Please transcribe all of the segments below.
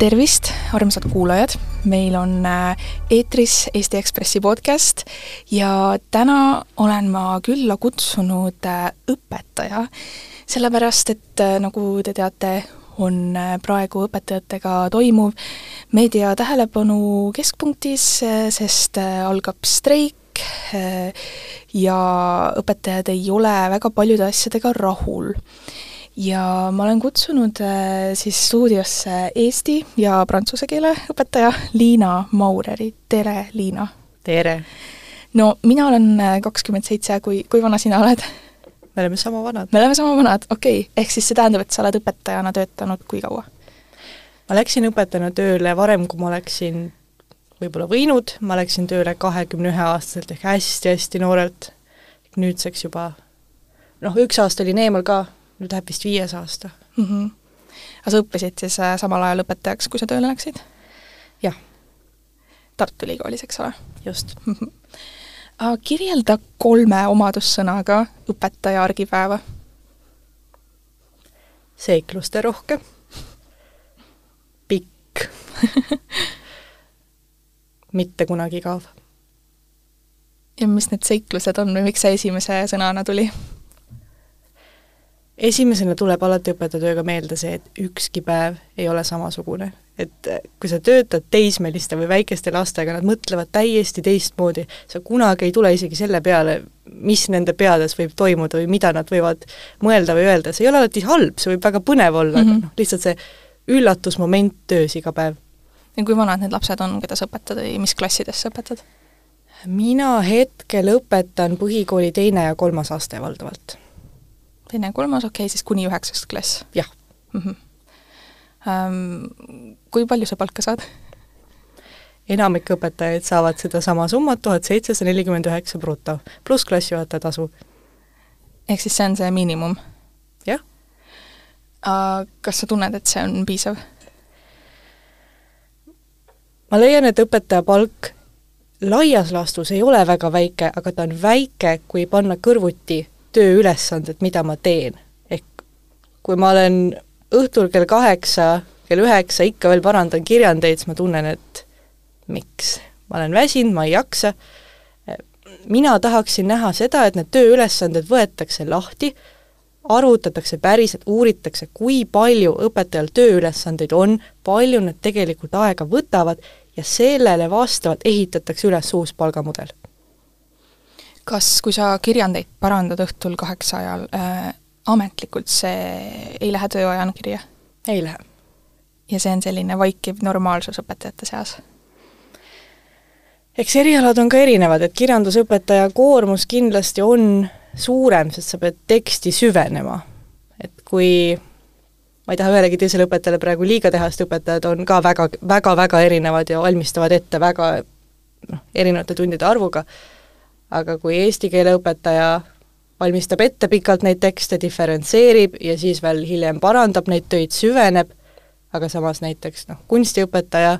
tervist, armsad kuulajad, meil on äh, eetris Eesti Ekspressi podcast ja täna olen ma külla kutsunud äh, õpetaja, sellepärast et äh, nagu te teate, on praegu õpetajatega toimuv meedia tähelepanu keskpunktis, sest algab streik ja õpetajad ei ole väga paljude asjadega rahul ja ma olen kutsunud äh, siis stuudiosse eesti ja prantsuse keele õpetaja Liina Maureri, tere Liina! tere! no mina olen äh, kakskümmend seitse, kui, kui vana sina oled? me oleme sama vanad. me oleme sama vanad, okei okay., ehk siis see tähendab, et sa oled õpetajana töötanud kui kaua? ma läksin õpetajana tööle varem, kui ma oleksin võib-olla võinud, ma läksin tööle kahekümne ühe aastaselt ehk hästi-hästi noorelt, nüüdseks juba noh, üks aasta olin eemal ka nüüd läheb vist viies aasta mm. -hmm. aga sa õppisid siis äh, samal ajal õpetajaks, kui sa tööle läksid? jah. Tartu Ülikoolis, eks ole? just mm. -hmm. kirjelda kolme omadussõnaga õpetaja argipäeva. seiklusterohke, pikk mitte kunagi igav. ja mis need seiklused on või miks see esimese sõnana tuli? Esimesena tuleb alati õpetajatööga meelde see, et ükski päev ei ole samasugune. et äh, kui sa töötad teismeliste või väikeste lastega, nad mõtlevad täiesti teistmoodi, sa kunagi ei tule isegi selle peale, mis nende peades võib toimuda või mida nad võivad mõelda või öelda, see ei ole alati halb, see võib väga põnev olla mm, -hmm. aga mhm. noh, lihtsalt see üllatusmoment töös iga päev. ja kui vanad need lapsed on, keda sa õpetad või mis klassides sa õpetad? mina hetkel õpetan põhikooli teine ja kolmas aste valdavalt teine, kolmas, okei okay,, siis kuni üheksas klass? jah mm. -hmm. Um, kui palju sa palka saad? enamik õpetajaid saavad sedasama summat, tuhat seitsesada nelikümmend üheksa bruto, pluss klassijuhataja tasu. ehk siis see on see miinimum? jah. Kas sa tunned, et see on piisav? ma leian, et õpetaja palk laias laastus ei ole väga väike, aga ta on väike, kui panna kõrvuti tööülesanded, mida ma teen. ehk kui ma olen õhtul kell kaheksa, kell üheksa ikka veel parandan kirjandeid, siis ma tunnen, et miks. ma olen väsinud, ma ei jaksa, mina tahaksin näha seda, et need tööülesanded võetakse lahti, arvutatakse päriselt, uuritakse, kui palju õpetajal tööülesandeid on, palju need tegelikult aega võtavad ja sellele vastavalt ehitatakse üles uus palgamudel kas, kui sa kirjandeid parandad õhtul kaheksa ajal äh,, ametlikult see ei lähe tööajana kirja? ei lähe. ja see on selline vaikiv normaalsus õpetajate seas? eks erialad on ka erinevad, et kirjandusõpetaja koormus kindlasti on suurem, sest sa pead teksti süvenema. et kui ma ei taha ühelegi teisele õpetajale praegu liiga teha, sest õpetajad on ka väga, väga, väga erinevad ja valmistavad ette väga noh, erinevate tundide arvuga, aga kui eesti keele õpetaja valmistab ette pikalt neid tekste, diferentseerib ja siis veel hiljem parandab neid töid, süveneb, aga samas näiteks noh, kunstiõpetaja,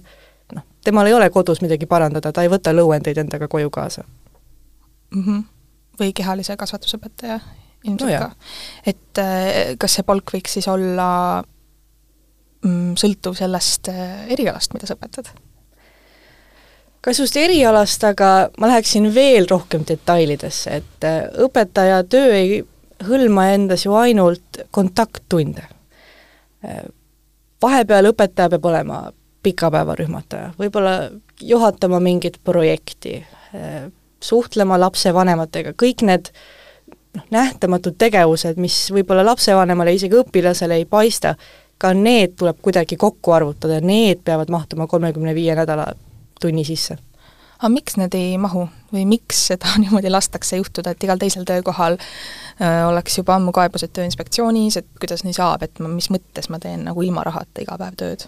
noh, temal ei ole kodus midagi parandada, ta ei võta lõuendeid endaga koju kaasa mm. -hmm. või kehalise kasvatusõpetaja ilmselt no ka. et äh, kas see palk võiks siis olla mm, sõltuv sellest äh, erialast, mida sa õpetad? Kas just erialast, aga ma läheksin veel rohkem detailidesse, et äh, õpetaja töö ei hõlma endas ju ainult kontakttunde. Äh, vahepeal õpetaja peab olema pikapäevarühmataja, võib-olla juhatama mingit projekti, äh, suhtlema lapsevanematega, kõik need noh, nähtamatud tegevused, mis võib-olla lapsevanemale, isegi õpilasele ei paista, ka need tuleb kuidagi kokku arvutada need peavad mahtuma kolmekümne viie nädala tunni sisse. aga miks need ei mahu või miks seda niimoodi lastakse juhtuda, et igal teisel töökohal öö, oleks juba ammu kaebused Tööinspektsioonis, et kuidas nii saab, et ma, mis mõttes ma teen nagu ilma rahata iga päev tööd?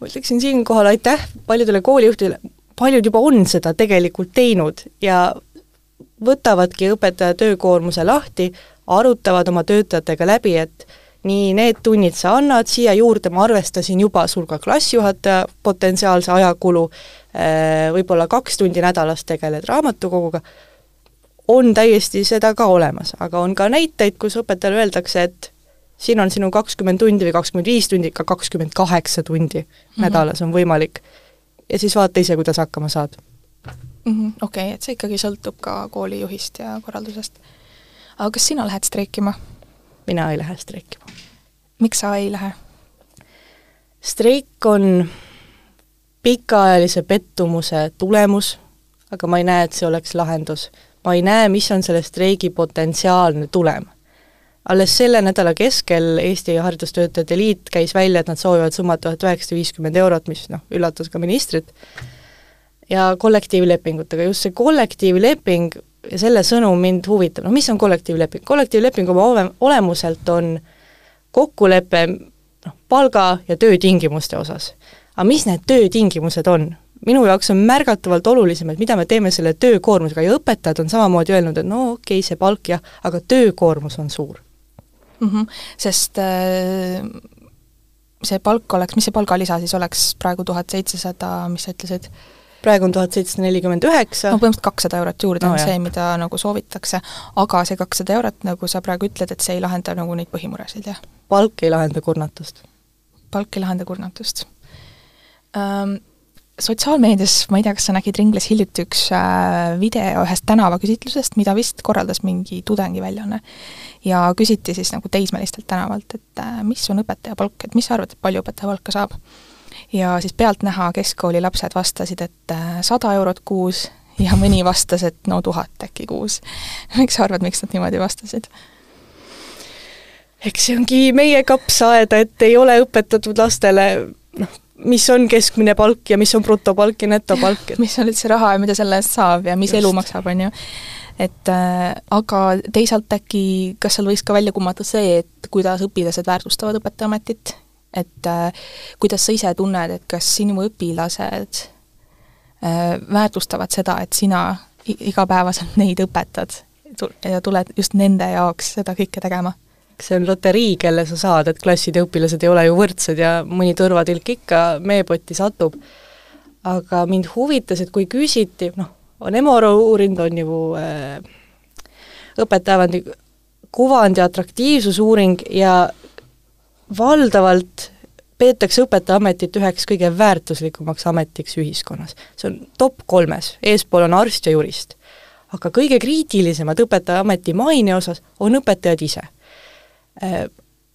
ma ütleksin siinkohal aitäh paljudele koolijuhtidele, paljud juba on seda tegelikult teinud ja võtavadki õpetaja töökoormuse lahti, arutavad oma töötajatega läbi, et nii need tunnid sa annad, siia juurde ma arvestasin juba sul ka klassijuhataja potentsiaalse ajakulu, Äh, võib-olla kaks tundi nädalas tegeled raamatukoguga, on täiesti seda ka olemas, aga on ka näiteid, kus õpetajale öeldakse, et siin on sinu kakskümmend tundi või kakskümmend viis tundi, ka kakskümmend kaheksa tundi mm -hmm. nädalas on võimalik. ja siis vaata ise, kuidas hakkama saad -hmm.. okei et see ikkagi sõltub ka koolijuhist ja korraldusest. aga kas sina lähed streikima? Mina ei lähe streikima. miks sa ei lähe? streik on pikaajalise pettumuse tulemus, aga ma ei näe, et see oleks lahendus. ma ei näe, mis on selle streigi potentsiaalne tulem. alles selle nädala keskel Eesti Haridustöötajate Liit käis välja, et nad soovivad summat tuhat üheksasada viiskümmend eurot, mis noh, üllatas ka ministrit, ja kollektiivlepingutega, just see kollektiivleping ja selle sõnum mind huvitab, no mis on kollektiivleping? kollektiivleping oma ole-, olemuselt on kokkulepe noh, palga ja töötingimuste osas. aga mis need töötingimused on? minu jaoks on märgatavalt olulisem, et mida me teeme selle töökoormusega ja õpetajad on samamoodi öelnud, et no okei okay,, see palk jah, aga töökoormus on suur mm. -hmm. Sest äh, see palk oleks, mis see palgalisa siis oleks praegu tuhat seitsesada, mis sa ütlesid? Praegu on tuhat seitsesada nelikümmend üheksa. no põhimõtteliselt kakssada eurot juurde no, on jah. see, mida nagu soovitakse, aga see kakssada eurot, nagu sa praegu ütled, et see ei lahenda nagu neid põhimuresid, jah? palk ei lahenda kurnatust. palk ei lahenda kurnatust ähm, sotsiaalmeedias, ma ei tea, kas sa nägid, ringles hiljuti üks äh, video ühest tänavaküsitlusest, mida vist korraldas mingi tudengiväljaanne. ja küsiti siis nagu teismelistelt tänavalt, et äh, mis on õpetaja palk, et mis sa arvad, et palju õpetaja palka saab? Ja siis pealtnäha keskkooli lapsed vastasid, et äh, sada eurot kuus ja mõni vastas, et no tuhat äkki kuus. miks sa arvad, miks nad niimoodi vastasid? eks see ongi meie kapsaaeda, et ei ole õpetatud lastele noh, mis on keskmine palk ja mis on brutopalk ja netopalk et.... mis on üldse raha ja mida selle eest saab ja mis Just. elu maksab, on ju. et äh, aga teisalt äkki, kas seal võiks ka välja kumata see, et kuidas õpilased väärtustavad õpetajaametit, et äh, kuidas sa ise tunned, et kas sinu õpilased äh, väärtustavad seda, et sina igapäevaselt neid õpetad ja tuled just nende jaoks seda kõike tegema see on loterii, kelle sa saad, et klasside õpilased ei ole ju võrdsed ja mõni tõrvatilk ikka meepotti satub. aga mind huvitas, et kui küsiti, noh, on Emoro uuring, on ju äh, õpetajavandi kuvandi atraktiivsusuuring ja valdavalt peetakse õpetajaametit üheks kõige väärtuslikumaks ametiks ühiskonnas. see on top kolmes, eespool on arst ja jurist. aga kõige kriitilisemad õpetajaameti maine osas on õpetajad ise Äh,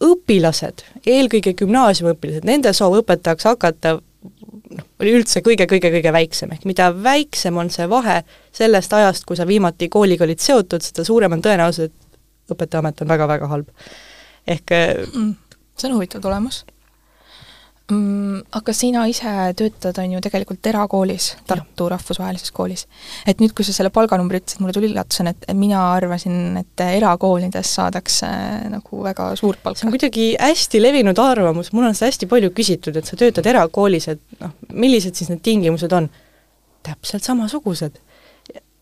õpilased, eelkõige gümnaasiumiõpilased, nende soov õpetajaks hakata noh, oli üldse kõige-kõige-kõige väiksem, ehk mida väiksem on see vahe sellest ajast, kui sa viimati kooliga olid seotud, seda suurem on tõenäosus, et õpetajaamet on väga-väga halb. ehk äh, mm, see on huvitav tulemus mm,. Aga sina ise töötad, on ju, tegelikult erakoolis, Tartu Rahvusvahelises Koolis. et nüüd, kui sa selle palganumbri ütlesid, mulle tuli üllatusena, et mina arvasin, et erakoolides saadakse nagu väga suurt palka. see on kuidagi hästi levinud arvamus, mul on seda hästi palju küsitud, et sa töötad erakoolis, et noh, millised siis need tingimused on? täpselt samasugused.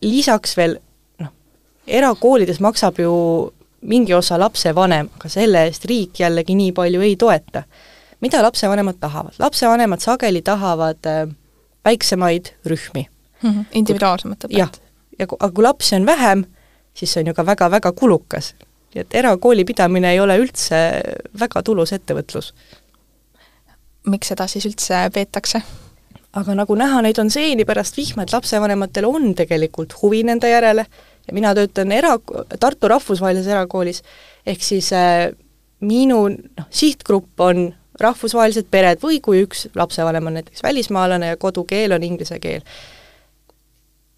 lisaks veel noh, erakoolides maksab ju mingi osa lapsevanem, aga selle eest riik jällegi nii palju ei toeta mida lapsevanemad tahavad? lapsevanemad sageli tahavad äh, väiksemaid rühmi mm. -hmm. individuaalsemat õpet. jah, ja kui, aga kui lapsi on vähem, siis see on ju ka väga-väga kulukas. nii et erakooli pidamine ei ole üldse väga tulus ettevõtlus. miks seda siis üldse peetakse? aga nagu näha, neid on seeni pärast vihma, et lapsevanematel on tegelikult huvi nende järele ja mina töötan era-, Tartu Rahvusvahelises Erakoolis, ehk siis äh, minu noh, sihtgrupp on rahvusvahelised pered või kui üks lapsevanem on näiteks välismaalane ja kodukeel on inglise keel.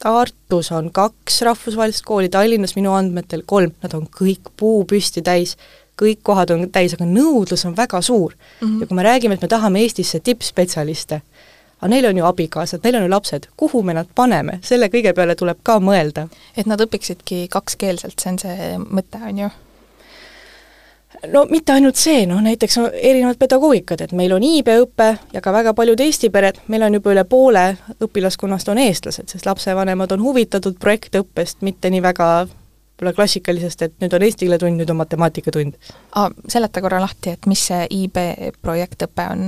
Tartus on kaks rahvusvahelist kooli, Tallinnas minu andmetel kolm, nad on kõik puupüsti täis, kõik kohad on täis, aga nõudlus on väga suur mm. -hmm. ja kui me räägime, et me tahame Eestisse tippspetsialiste, aga neil on ju abikaasad, neil on ju lapsed, kuhu me nad paneme, selle kõige peale tuleb ka mõelda. et nad õpiksidki kakskeelselt, see on see mõte, on ju? no mitte ainult see, noh näiteks no, erinevad pedagoogikad, et meil on iibeõpe ja ka väga paljud eesti pered, meil on juba üle poole õpilaskonnast on eestlased, sest lapsevanemad on huvitatud projektõppest, mitte nii väga võib-olla klassikalisest, et nüüd on eesti keele tund, nüüd on matemaatikatund ah,. seleta korra lahti, et mis see IB projektõpe on?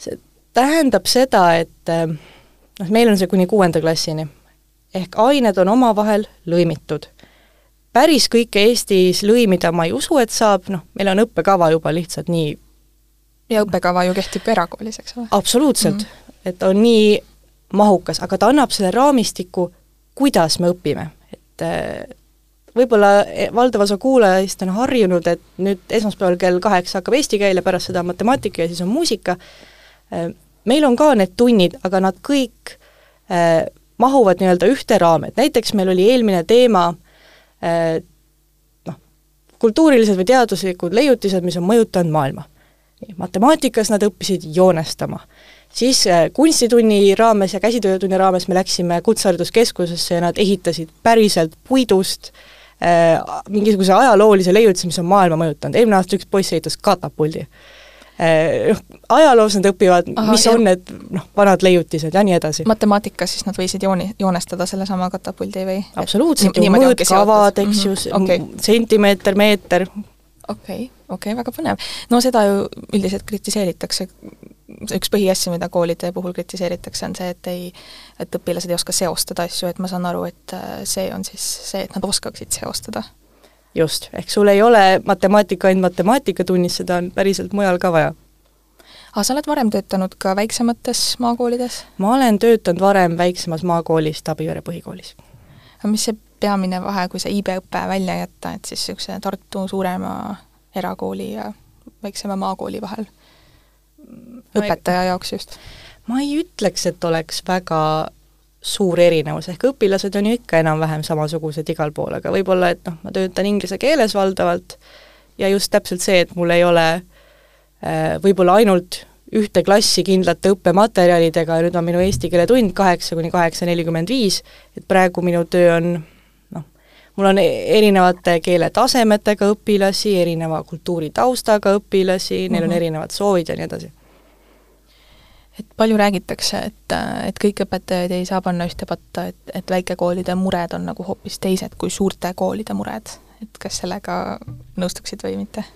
see tähendab seda, et eh, noh, meil on see kuni kuuenda klassini. ehk ained on omavahel lõimitud päris kõike Eestis lõimida ma ei usu, et saab, noh, meil on õppekava juba lihtsalt nii ja õppekava ju kehtib ka erakoolis, eks ole? absoluutselt mm, -hmm. et on nii mahukas, aga ta annab selle raamistiku, kuidas me õpime, et äh, võib-olla e, valdav osa kuulajast on harjunud, et nüüd esmaspäeval kell kaheksa hakkab eesti keel ja pärast seda matemaatika ja siis on muusika, meil on ka need tunnid, aga nad kõik äh, mahuvad nii-öelda ühte raami, et näiteks meil oli eelmine teema äh, noh, kultuurilised või teaduslikud leiutised, mis on mõjutanud maailma. matemaatikas nad õppisid joonestama. siis äh, kunstitunni raames ja käsitöötunni raames me läksime Kutsehariduskeskusesse ja nad ehitasid päriselt puidust äh, mingisuguse ajaloolise leiutise, mis on maailma mõjutanud, eelmine aasta üks poiss ehitas katapuldi noh, ajaloos nad õpivad, mis jah. on need noh, vanad leiutised ja nii edasi. matemaatikas siis nad võisid jooni, joonestada sellesama katapuldi või? absoluutselt, mõõtkavad, eks ju mm -hmm. okay., sentimeeter, meeter. okei okay,, okei okay,, väga põnev. no seda ju üldiselt kritiseeritakse, üks põhiasju, mida koolide puhul kritiseeritakse, on see, et ei, et õpilased ei oska seostada asju, et ma saan aru, et äh, see on siis see, et nad oskaksid seostada just, ehk sul ei ole matemaatika ainult matemaatikatunnis, seda on päriselt mujal ka vaja. aga sa oled varem töötanud ka väiksemates maakoolides? ma olen töötanud varem väiksemas maakoolis, Tabijärve põhikoolis. aga mis see peamine vahe, kui see IB-õpe välja jätta, et siis niisuguse Tartu suurema erakooli ja väiksema maakooli vahel? õpetaja jaoks just? ma ei ütleks, et oleks väga suur erinevus, ehk õpilased on ju ikka enam-vähem samasugused igal pool, aga võib-olla, et noh, ma töötan inglise keeles valdavalt ja just täpselt see, et mul ei ole äh, võib-olla ainult ühte klassi kindlate õppematerjalidega ja nüüd on minu eesti keele tund kaheksa kuni kaheksa nelikümmend viis, et praegu minu töö on noh, mul on e-, erinevate keeletasemetega õpilasi, erineva kultuuritaustaga õpilasi, neil mm -hmm. on mhm. erinevad soovid ja nii edasi et palju räägitakse, et, et kõiki õpetajaid ei saa panna ühte patta, et, et väikekoolide mured on nagu hoopis teised kui suurte koolide mured, et kas sellega nõustuksid või mitte?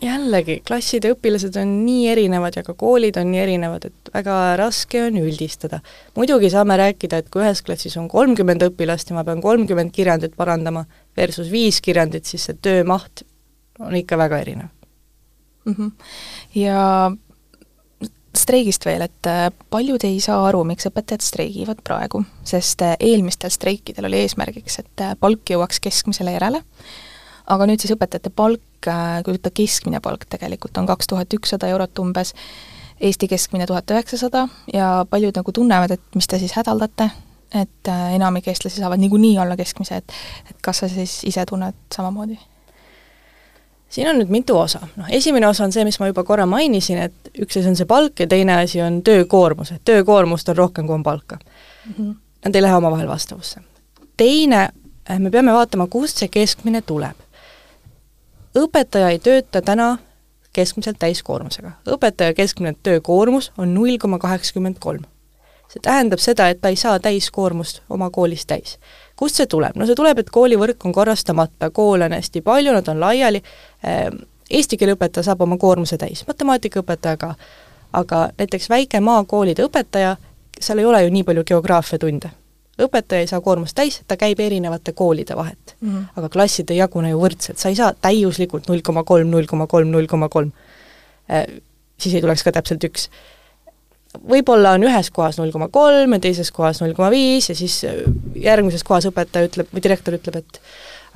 jällegi, klasside õpilased on nii erinevad ja ka koolid on nii erinevad, et väga raske on üldistada. muidugi saame rääkida, et kui ühes klassis on kolmkümmend õpilast ja ma pean kolmkümmend kirjandit parandama versus viis kirjandit, siis see töömaht on ikka väga erinev mm. -hmm. ja streigist veel, et äh, paljud ei saa aru, miks õpetajad streigivad praegu, sest äh, eelmistel streikidel oli eesmärgiks, et äh, palk jõuaks keskmisele järele, aga nüüd siis õpetajate palk, kui võtta keskmine palk tegelikult on kaks tuhat ükssada eurot umbes, Eesti keskmine tuhat üheksasada ja paljud nagu tunnevad, et mis te siis hädaldate, et enamik eestlasi saavad niikuinii alla keskmise, et et kas sa siis ise tunned samamoodi? Siin on nüüd mitu osa, noh esimene osa on see, mis ma juba korra mainisin, et üks asi on see palk ja teine asi on töökoormus, et töökoormust on rohkem, kui on palka mm. -hmm. Nad ei lähe omavahel vastavusse. teine, eh, me peame vaatama, kust see keskmine tuleb. õpetaja ei tööta täna keskmiselt täiskoormusega. õpetaja keskmine töökoormus on null koma kaheksakümmend kolm. see tähendab seda, et ta ei saa täiskoormust oma koolis täis kust see tuleb? no see tuleb, et koolivõrk on korrastamata, koole on hästi palju, nad on laiali, ehm, eesti keele õpetaja saab oma koormuse täis, matemaatikaõpetaja ka, aga näiteks väikemaakoolide õpetaja, seal ei ole ju nii palju geograafiatunde. õpetaja ei saa koormust täis, ta käib erinevate koolide vahet mm. -hmm. aga klassid ei jagune ju võrdselt, sa ei saa täiuslikult null koma kolm, null koma kolm, null koma kolm. Ehm, siis ei tuleks ka täpselt üks võib-olla on ühes kohas null koma kolm ja teises kohas null koma viis ja siis äh, järgmises kohas õpetaja ütleb või direktor ütleb, et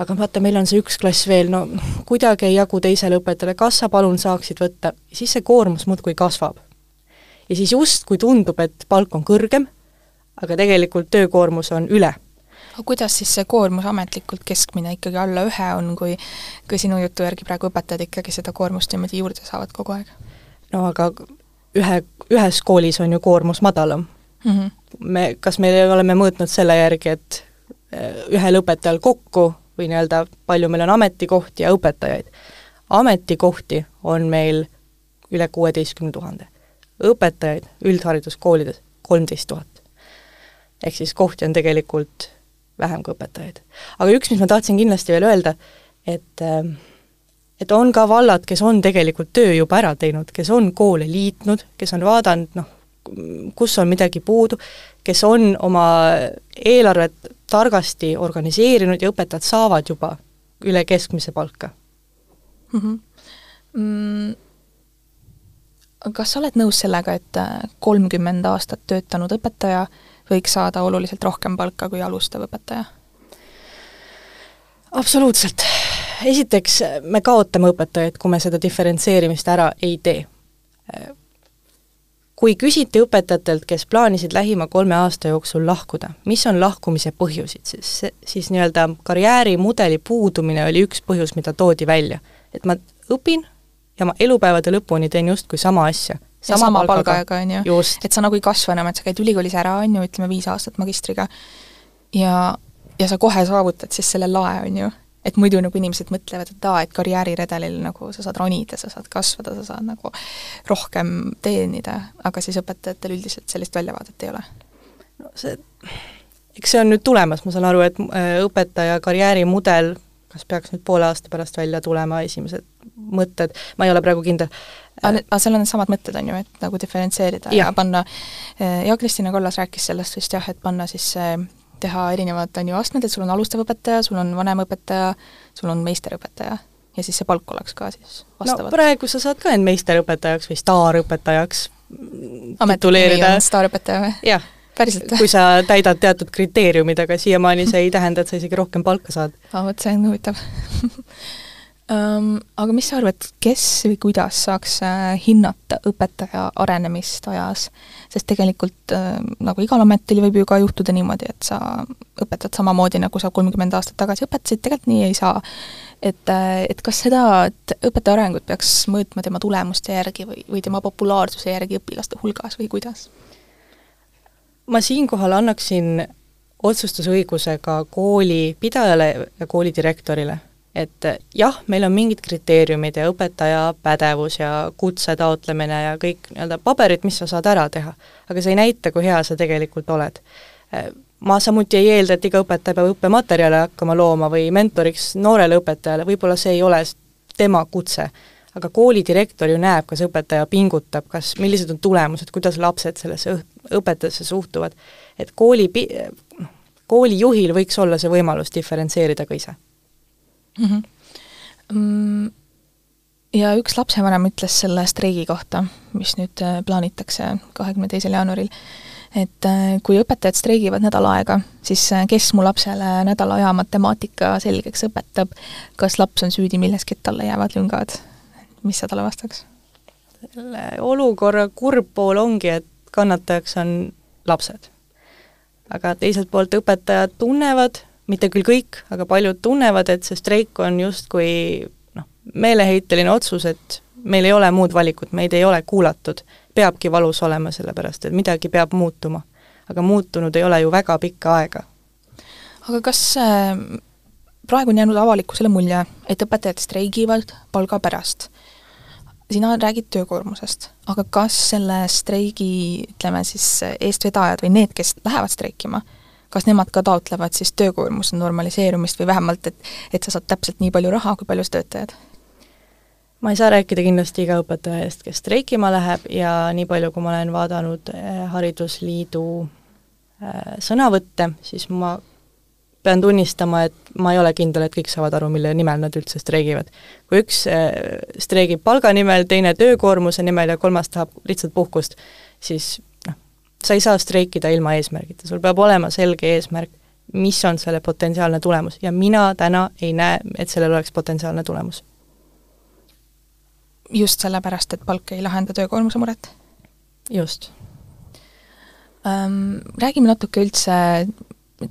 aga vaata, meil on see üks klass veel, no kuidagi ei jagu teisele õpetajale, kas sa palun saaksid võtta, siis see koormus muudkui kasvab. ja siis justkui tundub, et palk on kõrgem, aga tegelikult töökoormus on üle aga kuidas siis see koormus ametlikult keskmine ikkagi alla ühe on, kui kui sinu jutu järgi praegu õpetajad ikkagi seda koormust niimoodi juurde saavad kogu aeg? no aga ühe, ühes koolis on ju koormus madalam mm. -hmm. me, kas me oleme mõõtnud selle järgi, et eh, ühel õpetajal kokku või nii-öelda palju meil on ametikohti ja õpetajaid. ametikohti on meil üle kuueteistkümne tuhande. õpetajaid üldhariduskoolides kolmteist tuhat. ehk siis kohti on tegelikult vähem kui õpetajaid. aga üks, mis ma tahtsin kindlasti veel öelda, et äh, et on ka vallad, kes on tegelikult töö juba ära teinud, kes on koole liitnud, kes on vaadanud noh, kus on midagi puudu, kes on oma eelarvet targasti organiseerinud ja õpetajad saavad juba üle keskmise palka mm. -hmm. Mm, kas sa oled nõus sellega, et äh, kolmkümmend aastat töötanud õpetaja võiks saada oluliselt rohkem palka kui alustav õpetaja? absoluutselt. Esiteks, me kaotame õpetajaid, kui me seda diferentseerimist ära ei tee kui küsiti õpetajatelt, kes plaanisid lähima kolme aasta jooksul lahkuda, mis on lahkumise põhjusid, siis, siis nii-öelda karjäärimudeli puudumine oli üks põhjus, mida toodi välja. et ma õpin ja ma elupäevade lõpuni teen justkui sama asja. sama, sama palgaga, on ju. et sa nagu ei kasva enam, et sa käid ülikoolis ära, on ju, ütleme viis aastat magistriga, ja, ja sa kohe saavutad siis selle lae, on ju et muidu nagu inimesed mõtlevad, et aa, et karjääriredelil nagu sa saad ronida, sa saad kasvada, sa saad nagu rohkem teenida, aga siis õpetajatel üldiselt sellist väljavaadet ei ole? no see, eks see on nüüd tulemas, ma saan aru, et äh, õpetaja karjäärimudel, kas peaks nüüd poole aasta pärast välja tulema esimesed mõtted, ma ei ole praegu kindel. aga seal on needsamad mõtted, on ju, et nagu diferentseerida ja, ja panna, äh, ja-Kristina Kollas rääkis sellest vist jah, et panna siis see teha erinevad, on ju, astmed, et sul on alustav õpetaja, sul on vanem õpetaja, sul on meisterõpetaja ja siis see palk oleks ka siis vastavalt. no praegu sa saad ka end meisterõpetajaks või staarõpetajaks tituleerida. staarõpetaja või? jah. päriselt või? kui sa täidad teatud kriteeriumid, aga siiamaani see ei tähenda, et sa isegi rohkem palka saad. aa, vot see on huvitav aga mis sa arvad, kes või kuidas saaks äh, hinnata õpetaja arenemist ajas? sest tegelikult äh, nagu igal ametil võib ju ka juhtuda niimoodi, et sa õpetad samamoodi, nagu sa kolmkümmend aastat tagasi õpetasid, tegelikult nii ei saa. et, äh, et kas seda, et õpetaja arengut peaks mõõtma tema tulemuste järgi või, või tema populaarsuse järgi õpilaste hulgas või kuidas? ma siinkohal annaksin otsustusõiguse ka koolipidajale ja koolidirektorile et jah, meil on mingid kriteeriumid ja õpetaja pädevus ja kutse taotlemine ja kõik nii-öelda paberid, mis sa saad ära teha, aga see ei näita, kui hea sa tegelikult oled. ma samuti ei eelda, et iga õpetaja peab õppematerjale hakkama looma või mentoriks noorele õpetajale, võib-olla see ei ole tema kutse, aga koolidirektor ju näeb, kas õpetaja pingutab, kas, millised on tulemused, kuidas lapsed sellesse õpetajasse suhtuvad. et kooli, koolijuhil võiks olla see võimalus diferentseerida ka ise mm. -hmm. Ja üks lapsevanem ütles selle streigi kohta, mis nüüd äh, plaanitakse kahekümne teisel jaanuaril, et äh, kui õpetajad streigivad nädal aega, siis äh, kes mu lapsele nädala aja matemaatika selgeks õpetab, kas laps on süüdi milleski, et talle jäävad lüngad? mis sa talle vastaks? selle olukorra kurb pool ongi, et kannatajaks on lapsed. aga teiselt poolt õpetajad tunnevad, mitte küll kõik, aga paljud tunnevad, et see streik on justkui noh, meeleheiteline otsus, et meil ei ole muud valikut, meid ei ole kuulatud. peabki valus olema, sellepärast et midagi peab muutuma. aga muutunud ei ole ju väga pikka aega. aga kas äh, praegu on jäänud avalikkusele mulje, et õpetajad streigivad palga pärast? sina räägid töökoormusest, aga kas selle streigi, ütleme siis, eestvedajad või need, kes lähevad streikima, kas nemad ka taotlevad siis töökoormuse normaliseerumist või vähemalt, et et sa saad täpselt nii palju raha, kui palju sa töötajad? ma ei saa rääkida kindlasti iga õpetaja eest, kes streikima läheb ja nii palju, kui ma olen vaadanud eh, Haridusliidu eh, sõnavõtte, siis ma pean tunnistama, et ma ei ole kindel, et kõik saavad aru, mille nimel nad üldse streigivad. kui üks eh, streigib palga nimel, teine töökoormuse nimel ja kolmas tahab lihtsalt puhkust, siis sa ei saa streikida ilma eesmärgita, sul peab olema selge eesmärk, mis on selle potentsiaalne tulemus ja mina täna ei näe, et sellel oleks potentsiaalne tulemus. just sellepärast, et palk ei lahenda töökoormuse muret? just ähm,. Räägime natuke üldse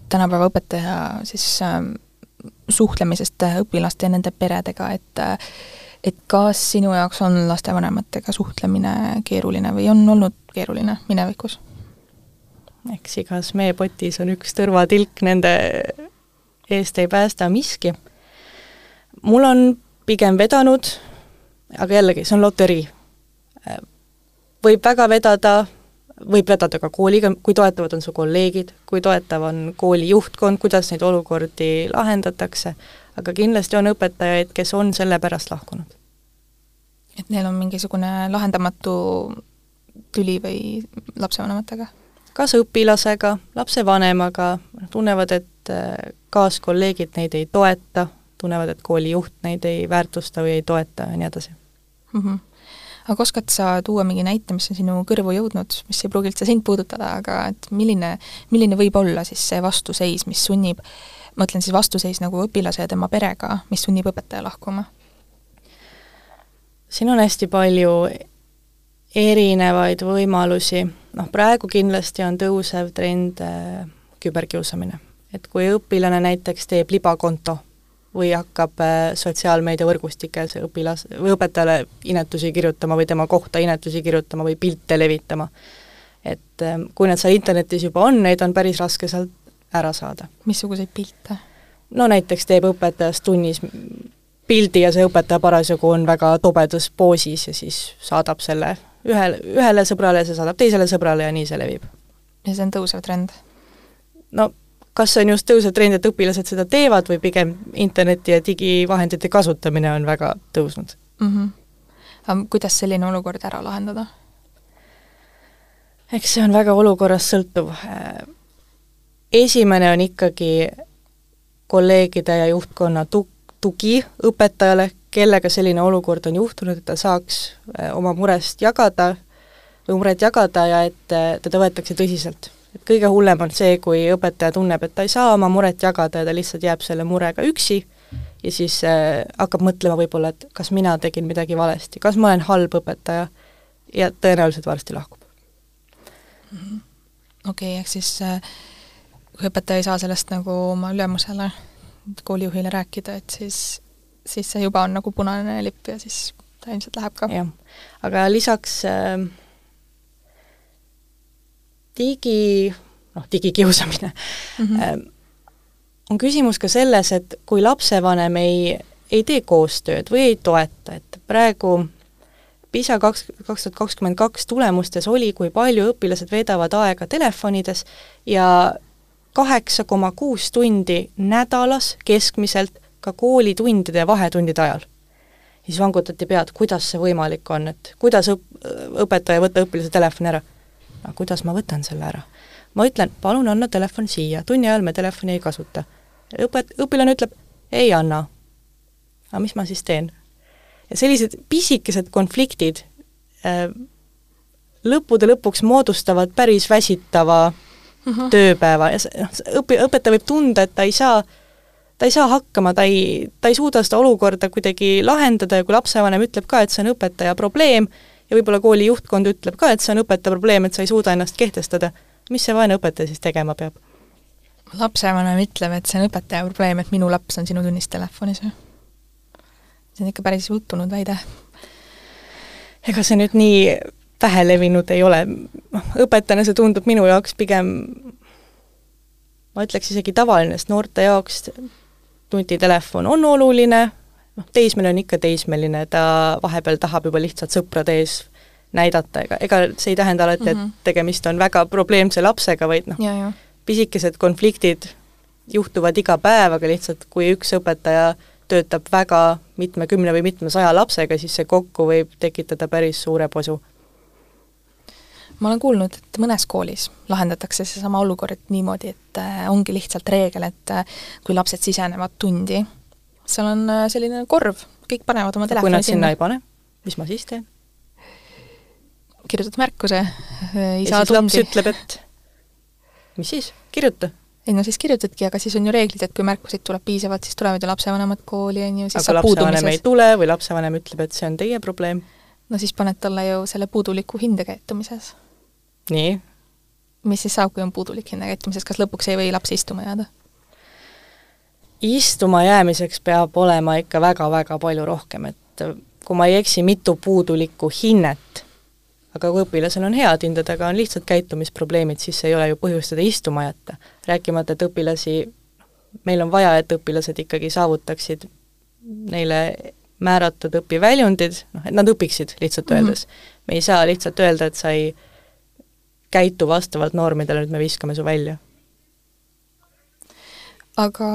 tänapäeva õpetaja siis ähm, suhtlemisest õpilaste ja nende peredega, et et kas sinu jaoks on lastevanematega suhtlemine keeruline või on olnud keeruline minevikus? Eks igas meepotis on üks tõrvatilk, nende eest ei päästa miski. mul on pigem vedanud, aga jällegi, see on loterii. võib väga vedada, võib vedada ka kooliga, kui toetavad on su kolleegid, kui toetav on kooli juhtkond, kuidas neid olukordi lahendatakse, aga kindlasti on õpetajaid, kes on selle pärast lahkunud. et neil on mingisugune lahendamatu tüli või lapsevanematega? Kas õpilasega, lapsevanemaga, tunnevad, et äh, kaaskolleegid neid ei toeta, tunnevad, et koolijuht neid ei väärtusta või ei toeta ja nii edasi mm. -hmm. aga oskad sa tuua mingi näite, mis on sinu kõrvu jõudnud, mis ei pruugi üldse sind puudutada, aga et milline, milline võib olla siis see vastuseis, mis sunnib, ma mõtlen siis vastuseis nagu õpilase ja tema perega, mis sunnib õpetaja lahkuma? siin on hästi palju erinevaid võimalusi, noh praegu kindlasti on tõusev trend äh, küberkiusamine. et kui õpilane näiteks teeb libakonto või hakkab äh, sotsiaalmeediavõrgustikes õpilas- või õpetajale inetusi kirjutama või tema kohta inetusi kirjutama või pilte levitama, et äh, kui need seal internetis juba on, neid on päris raske sealt ära saada. missuguseid pilte? no näiteks teeb õpetajast tunnis pildi ja see õpetaja parasjagu on väga tobedas poosis ja siis saadab selle ühele, ühele sõbrale, see saadab teisele sõbrale ja nii see levib. ja see on tõusev trend? no kas see on just tõusev trend, et õpilased seda teevad või pigem interneti ja digivahendite kasutamine on väga tõusnud mm? -hmm. aga kuidas selline olukord ära lahendada? eks see on väga olukorrast sõltuv. esimene on ikkagi kolleegide ja juhtkonna tu-, tugi õpetajale, kellega selline olukord on juhtunud, et ta saaks äh, oma murest jagada muret jagada ja et äh, teda võetakse tõsiselt. et kõige hullem on see, kui õpetaja tunneb, et ta ei saa oma muret jagada ja ta lihtsalt jääb selle murega üksi ja siis äh, hakkab mõtlema võib-olla, et kas mina tegin midagi valesti, kas ma olen halb õpetaja ja tõenäoliselt varsti lahkub -hmm.. okei ehk siis kui õpetaja ei saa sellest nagu oma ülemusele, koolijuhile rääkida, et siis siis see juba on nagu punane lipp ja siis ta ilmselt läheb ka. jah, aga lisaks äh, digi, noh, digikiusamine mm, -hmm. äh, on küsimus ka selles, et kui lapsevanem ei, ei tee koostööd või ei toeta, et praegu PISA kaks, kaks tuhat kakskümmend kaks tulemustes oli, kui palju õpilased veedavad aega telefonides ja kaheksa koma kuus tundi nädalas keskmiselt ka koolitundide ja vahetundide ajal. siis vangutati pead, kuidas see võimalik on, et kuidas õp-, õpetaja ei võta õpilase telefoni ära. no kuidas ma võtan selle ära? ma ütlen, palun anna telefon siia, tunni ajal me telefoni ei kasuta. õpet-, õpilane ütleb, ei anna. aga mis ma siis teen? ja sellised pisikesed konfliktid äh, lõppude lõpuks moodustavad päris väsitava uh mhm. -huh. tööpäeva ja see, noh, õpi-, õpetaja võib tunda, et ta ei saa äh, ta ei saa hakkama, ta ei, ta ei suuda seda olukorda kuidagi lahendada ja kui lapsevanem ütleb ka, et see on õpetaja probleem ja võib-olla kooli juhtkond ütleb ka, et see on õpetaja probleem, et sa ei suuda ennast kehtestada, mis see vaene õpetaja siis tegema peab? lapsevanem ütleb, et see on õpetaja probleem, et minu laps on sinu tunnis telefonis või? see on ikka päris jutunud väide. ega see nüüd nii vähelevinud ei ole, noh, õpetajana see tundub minu jaoks pigem ma ütleks isegi tavaline, sest noorte jaoks nutitelefon on oluline, noh, teismeline on ikka teismeline, ta vahepeal tahab juba lihtsalt sõprade ees näidata, ega, ega see ei tähenda alati, et mm -hmm. tegemist on väga probleemse lapsega, vaid noh, pisikesed konfliktid juhtuvad iga päev, aga lihtsalt kui üks õpetaja töötab väga mitmekümne või mitmesaja lapsega, siis see kokku võib tekitada päris suure posu ma olen kuulnud, et mõnes koolis lahendatakse seesama olukord niimoodi, et äh, ongi lihtsalt reegel, et äh, kui lapsed sisenevad tundi, seal on äh, selline korv, kõik panevad oma telefoni kui nad sinna ei pane, mis ma siis teen? kirjutad märkuse, ei ja saa tundi. laps ütleb, et mis siis, kirjuta. ei no siis kirjutadki, aga siis on ju reeglid, et kui märkuseid tuleb piisavalt, siis tulevad ju lapsevanemad kooli, on ju, siis aga lapsevanem ei tule või lapsevanem ütleb, et see on teie probleem? no siis paned talle ju selle puuduliku hinde käitumises nii? mis siis saab, kui on puudulik hinnakäitumises, kas lõpuks ei või laps istuma jääda? istuma jäämiseks peab olema ikka väga-väga palju rohkem, et kui ma ei eksi, mitu puudulikku hinnet, aga kui õpilasel on head hinded, aga on lihtsalt käitumisprobleemid, siis ei ole ju põhjust teda istuma jätta. rääkimata, et õpilasi, meil on vaja, et õpilased ikkagi saavutaksid neile määratud õpiväljundid, noh, et nad õpiksid lihtsalt mhm. öeldes mm. -hmm. me ei saa lihtsalt öelda, et sa ei käitu vastavalt normidele, nüüd me viskame su välja. aga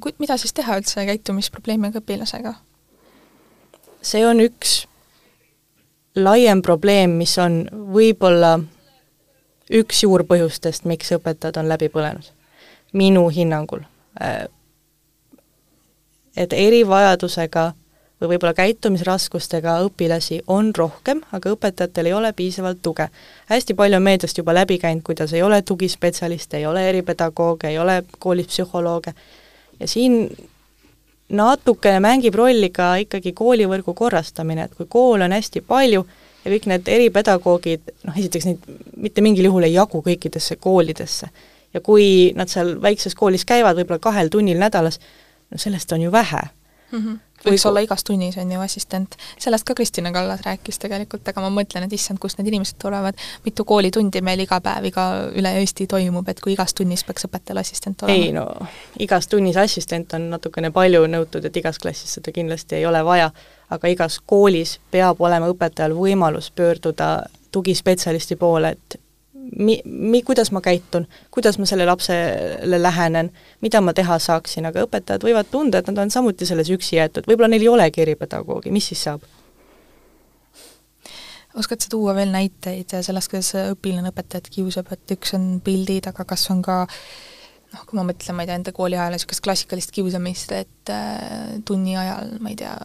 ku-, mida siis teha üldse käitumisprobleemiga õpilasega? see on üks laiem probleem, mis on võib-olla üks juurpõhjustest, miks õpetajad on läbi põlenud. minu hinnangul. et erivajadusega või võib-olla käitumisraskustega õpilasi on rohkem, aga õpetajatel ei ole piisavalt tuge. hästi palju on meediast juba läbi käinud, kuidas ei ole tugispetsialiste, ei ole eripedagooge, ei ole koolis psühholooge ja siin natukene mängib rolli ka ikkagi koolivõrgu korrastamine, et kui koole on hästi palju ja kõik need eripedagoogid, noh esiteks neid mitte mingil juhul ei jagu kõikidesse koolidesse. ja kui nad seal väikses koolis käivad võib-olla kahel tunnil nädalas, no sellest on ju vähe mm. -hmm võiks olla igas tunnis, on ju, assistent. sellest ka Kristina Kallas rääkis tegelikult, aga ma mõtlen, et issand, kust need inimesed tulevad, mitu koolitundi meil iga päev, iga, üle Eesti toimub, et kui igas tunnis peaks õpetajal assistent olema? ei no, igas tunnis assistent on natukene palju nõutud, et igas klassis seda kindlasti ei ole vaja, aga igas koolis peab olema õpetajal võimalus pöörduda tugispetsialisti poole, et mi-, mi-, kuidas ma käitun, kuidas ma selle lapsele lähenen, mida ma teha saaksin, aga õpetajad võivad tunda, et nad on samuti selles üksi jäetud, võib-olla neil ei olegi eripedagoogi, mis siis saab? oskad sa tuua veel näiteid sellest, kuidas õpilane õpetajat kiusab, et üks on pildid, aga kas on ka noh, kui ma mõtlen, ma ei tea, enda kooliajal niisugust klassikalist kiusamist, et äh, tunni ajal, ma ei tea,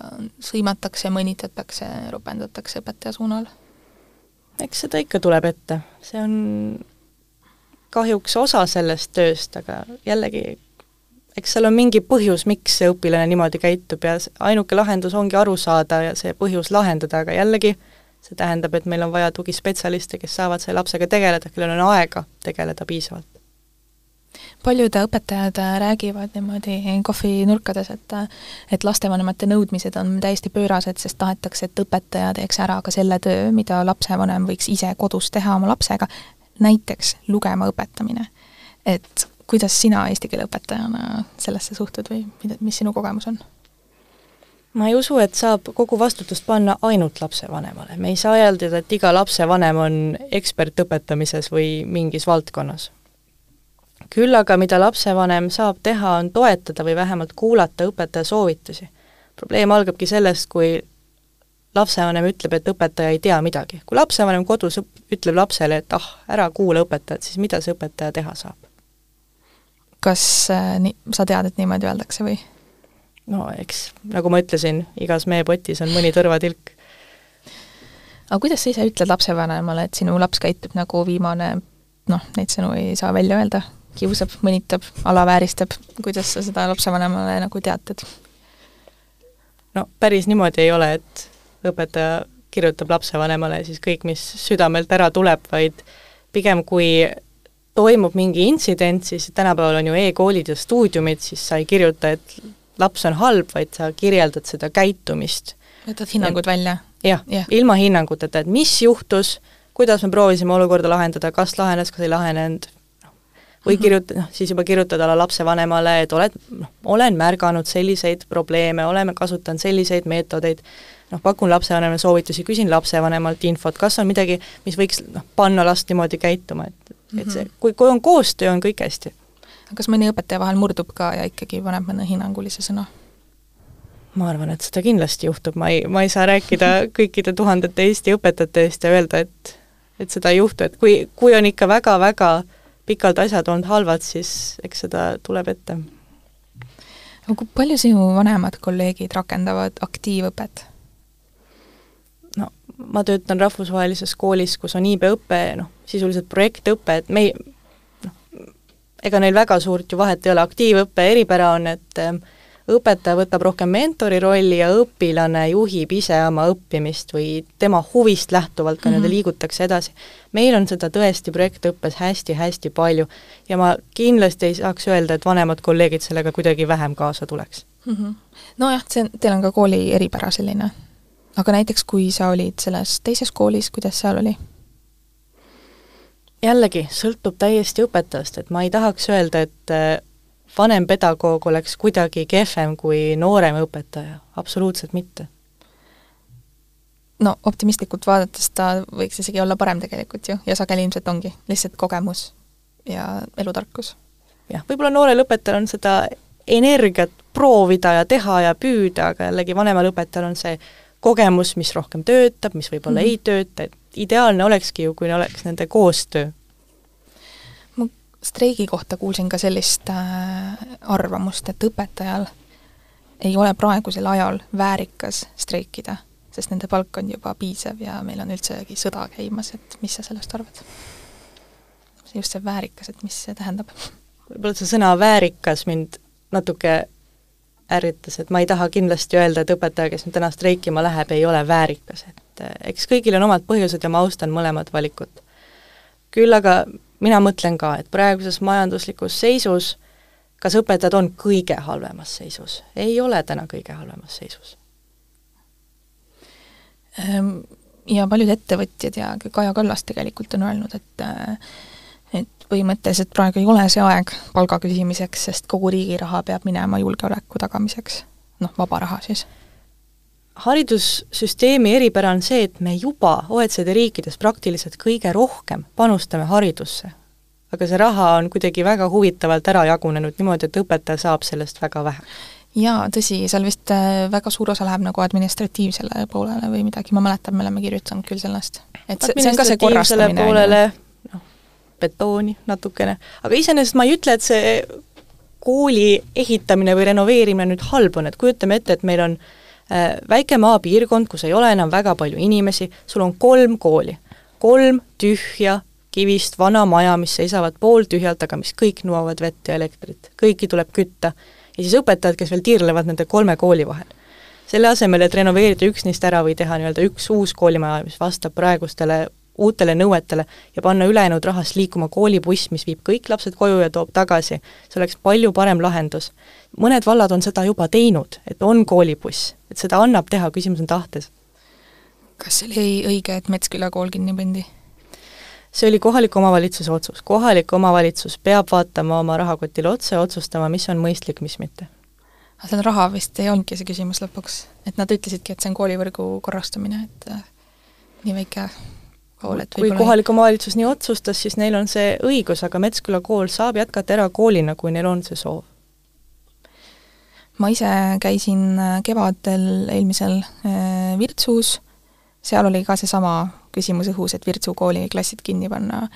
sõimatakse, mõnitatakse, ropendatakse õpetaja suunal eks seda ikka tuleb ette, see on kahjuks osa sellest tööst, aga jällegi, eks seal on mingi põhjus, miks see õpilane niimoodi käitub ja ainuke lahendus ongi aru saada ja see põhjus lahendada, aga jällegi, see tähendab, et meil on vaja tugispetsialiste, kes saavad selle lapsega tegeleda, kellel on aega tegeleda piisavalt paljud õpetajad räägivad niimoodi kohvinurkades, et et lastevanemate nõudmised on täiesti pöörased, sest tahetakse, et õpetaja teeks ära ka selle töö, mida lapsevanem võiks ise kodus teha oma lapsega, näiteks lugema õpetamine. et kuidas sina eesti keele õpetajana sellesse suhtud või mida, mis sinu kogemus on? ma ei usu, et saab kogu vastutust panna ainult lapsevanemale, me ei saa eeldada, et iga lapsevanem on ekspert õpetamises või mingis valdkonnas küll aga mida lapsevanem saab teha, on toetada või vähemalt kuulata õpetaja soovitusi. probleem algabki sellest, kui lapsevanem ütleb, et õpetaja ei tea midagi. kui lapsevanem kodus ütleb lapsele, et ah, ära kuula õpetajat, siis mida see õpetaja teha saab? kas äh, nii, sa tead, et niimoodi öeldakse või? no eks, nagu ma ütlesin, igas meepotis on mõni tõrvatilk. aga kuidas sa ise ütled lapsevanemale, et sinu laps käitub nagu viimane noh, neid sõnu ei saa välja öelda, kiusab, mõnitab, alavääristab, kuidas sa seda lapsevanemale nagu teatad? no päris niimoodi ei ole, et õpetaja kirjutab lapsevanemale siis kõik, mis südamelt ära tuleb, vaid pigem kui toimub mingi intsident, siis tänapäeval on ju e-koolid ja stuudiumid, siis sa ei kirjuta, et laps on halb, vaid sa kirjeldad seda käitumist. võtad hinnangud ja, välja? jah ja., ilma hinnanguteta, et mis juhtus, kuidas me proovisime olukorda lahendada, kas lahenes, kas ei lahenenud, või mhm. kirjuta-, noh, siis juba kirjutada lapsevanemale, et oled, noh, olen märganud selliseid probleeme, oleme kasutanud selliseid meetodeid, noh, pakun lapsevanemale soovitusi, küsin lapsevanemalt infot, kas on midagi, mis võiks noh, panna last niimoodi käituma, et et see, mhm. kui, kui on koostöö, on kõik hästi. kas mõni õpetaja vahel murdub ka ja ikkagi paneb mõne hinnangulise sõna? ma arvan, et seda kindlasti juhtub, ma ei, ma ei saa rääkida kõikide tuhandete Eesti õpetajate eest ja öelda, et et seda ei juhtu, et kui, kui on ikka väga-väga pikalt asjad olnud halvad, siis eks seda tuleb ette. aga kui palju sinu vanemad kolleegid rakendavad aktiivõpet? no ma töötan rahvusvahelises koolis, kus on iibeõpe, noh, sisuliselt projektõpe, et me ei, noh, ega neil väga suurt ju vahet ei ole, aktiivõppe eripära on, et äh, õpetaja võtab rohkem mentori rolli ja õpilane juhib ise oma õppimist või tema huvist lähtuvalt ka mm -hmm. nii-öelda liigutakse edasi. meil on seda tõesti projektõppes hästi-hästi palju ja ma kindlasti ei saaks öelda, et vanemad kolleegid sellega kuidagi vähem kaasa tuleks mm. -hmm. nojah, see, teil on ka kooli eripära selline. aga näiteks, kui sa olid selles teises koolis, kuidas seal oli? jällegi, sõltub täiesti õpetajast, et ma ei tahaks öelda, et vanem pedagoog oleks kuidagi kehvem kui noorem õpetaja, absoluutselt mitte. no optimistlikult vaadates ta võiks isegi olla parem tegelikult ju ja sageli ilmselt ongi, lihtsalt kogemus ja elutarkus. jah, võib-olla noorel õpetajal on seda energiat proovida ja teha ja püüda, aga jällegi vanemal õpetajal on see kogemus, mis rohkem töötab, mis võib-olla mm -hmm. ei tööta, et ideaalne olekski ju, kui oleks nende koostöö streigi kohta kuulsin ka sellist äh, arvamust, et õpetajal ei ole praegusel ajal väärikas streikida, sest nende palk on juba piisav ja meil on üldsegi sõda käimas, et mis sa sellest arvad? just see väärikas, et mis see tähendab? võib-olla see sõna väärikas mind natuke ärritas, et ma ei taha kindlasti öelda, et õpetaja, kes nüüd täna streikima läheb, ei ole väärikas, et eh, eks kõigil on omad põhjused ja ma austan mõlemat valikut. küll aga mina mõtlen ka, et praeguses majanduslikus seisus kas õpetajad on kõige halvemas seisus? ei ole täna kõige halvemas seisus. Ehm, ja paljud ettevõtjad ja ka Kaja Kallas tegelikult on öelnud, et äh, et põhimõtteliselt praegu ei ole see aeg palga küsimiseks, sest kogu riigi raha peab minema julgeoleku tagamiseks, noh, vaba raha siis. Haridussüsteemi eripära on see, et me juba OECD riikides praktiliselt kõige rohkem panustame haridusse. aga see raha on kuidagi väga huvitavalt ära jagunenud niimoodi, et õpetaja saab sellest väga vähe jaa, tõsi, seal vist äh, väga suur osa läheb nagu administratiivsele poolele või midagi, ma mäletan, me oleme kirjutanud küll sellest. et see, see on ka see korrastamine. poolele betooni natukene, aga iseenesest ma ei ütle, et see kooli ehitamine või renoveerimine nüüd halb on, et kujutame ette, et meil on äh, väike maapiirkond, kus ei ole enam väga palju inimesi, sul on kolm kooli, kolm tühja kivist vana maja, mis seisavad pooltühjalt, aga mis kõik nõuavad vett ja elektrit. kõiki tuleb kütta. ja siis õpetajad, kes veel tiirlevad nende kolme kooli vahel. selle asemel, et renoveerida üks neist ära või teha nii-öelda üks uus koolimaja, mis vastab praegustele uutele nõuetele ja panna ülejäänud rahast liikuma koolibuss, mis viib kõik lapsed koju ja toob tagasi, see oleks palju parem lahendus. mõned vallad on seda juba teinud, et on koolibuss, et seda annab teha, küsimus on tahtes. kas see oli õige, et Metsküla kool kinni pandi? see oli kohaliku omavalitsuse otsus, kohalik omavalitsus peab vaatama oma rahakotile otsa ja otsustama, mis on mõistlik, mis mitte. aga seal raha vist ei olnudki see küsimus lõpuks, et nad ütlesidki, et see on koolivõrgu korrastamine, et äh, nii väike pool, et kui kohalik omavalitsus nii otsustas, siis neil on see õigus, aga Metsküla kool saab jätkata erakoolina, kui neil on see soov. ma ise käisin äh, kevadel eelmisel äh, Virtsus, seal oli ka seesama küsimus õhus, et Virtsu kooli klassid kinni panna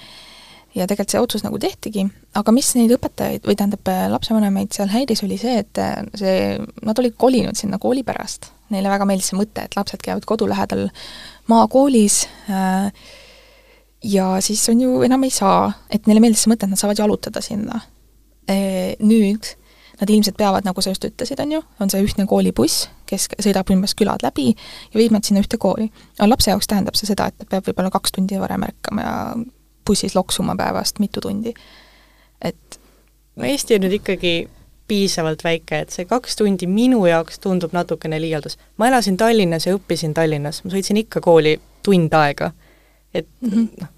ja tegelikult see otsus nagu tehtigi, aga mis neid õpetajaid või tähendab, äh, lapsevanemaid seal häiris, oli see, et see, nad olid kolinud sinna kooli pärast. Neile väga meeldis see mõte, et lapsed käivad kodu lähedal maakoolis äh, ja siis on ju, enam ei saa, et neile meeldis see mõte, et nad saavad jalutada sinna. Äh, nüüd nad ilmselt peavad, nagu sa just ütlesid, on ju, on see ühtne koolibuss, kes sõidab umbes külad läbi ja viib nad sinna ühte kooli. aga lapse jaoks tähendab see seda, et ta peab võib-olla kaks tundi varem ärkama ja bussis loksuma päevast mitu tundi. et no Eesti on nüüd ikkagi piisavalt väike, et see kaks tundi minu jaoks tundub natukene liialdus. ma elasin Tallinnas ja õppisin Tallinnas, ma sõitsin ikka kooli tund aega. et mm -hmm. noh,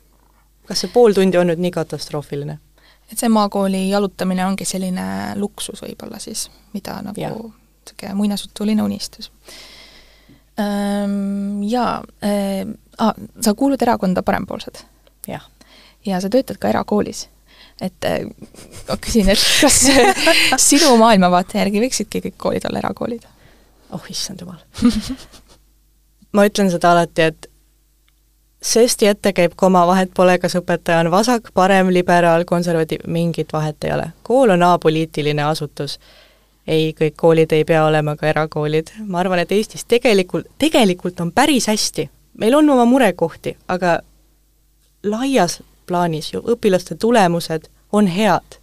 kas see pool tundi on nüüd nii katastroofiline? et see maakooli jalutamine ongi selline luksus võib-olla siis, mida nagu niisugune muinasjutuline unistus. Jaa sa kuulud erakonda Parempoolsed? jah. ja sa töötad ka erakoolis et äh, ma küsin, et kas sinu maailmavaate järgi võiksidki kõik koolid olla erakoolid? oh issand jumal ma ütlen seda alati, et sesti ette käib koma, vahet pole, kas õpetaja on vasak, parem, liberaal, konservatiiv, mingit vahet ei ole. kool on apoliitiline asutus. ei, kõik koolid ei pea olema ka erakoolid. ma arvan, et Eestis tegelikult, tegelikult on päris hästi. meil on oma murekohti, aga laias plaanis ju õpilaste tulemused on head.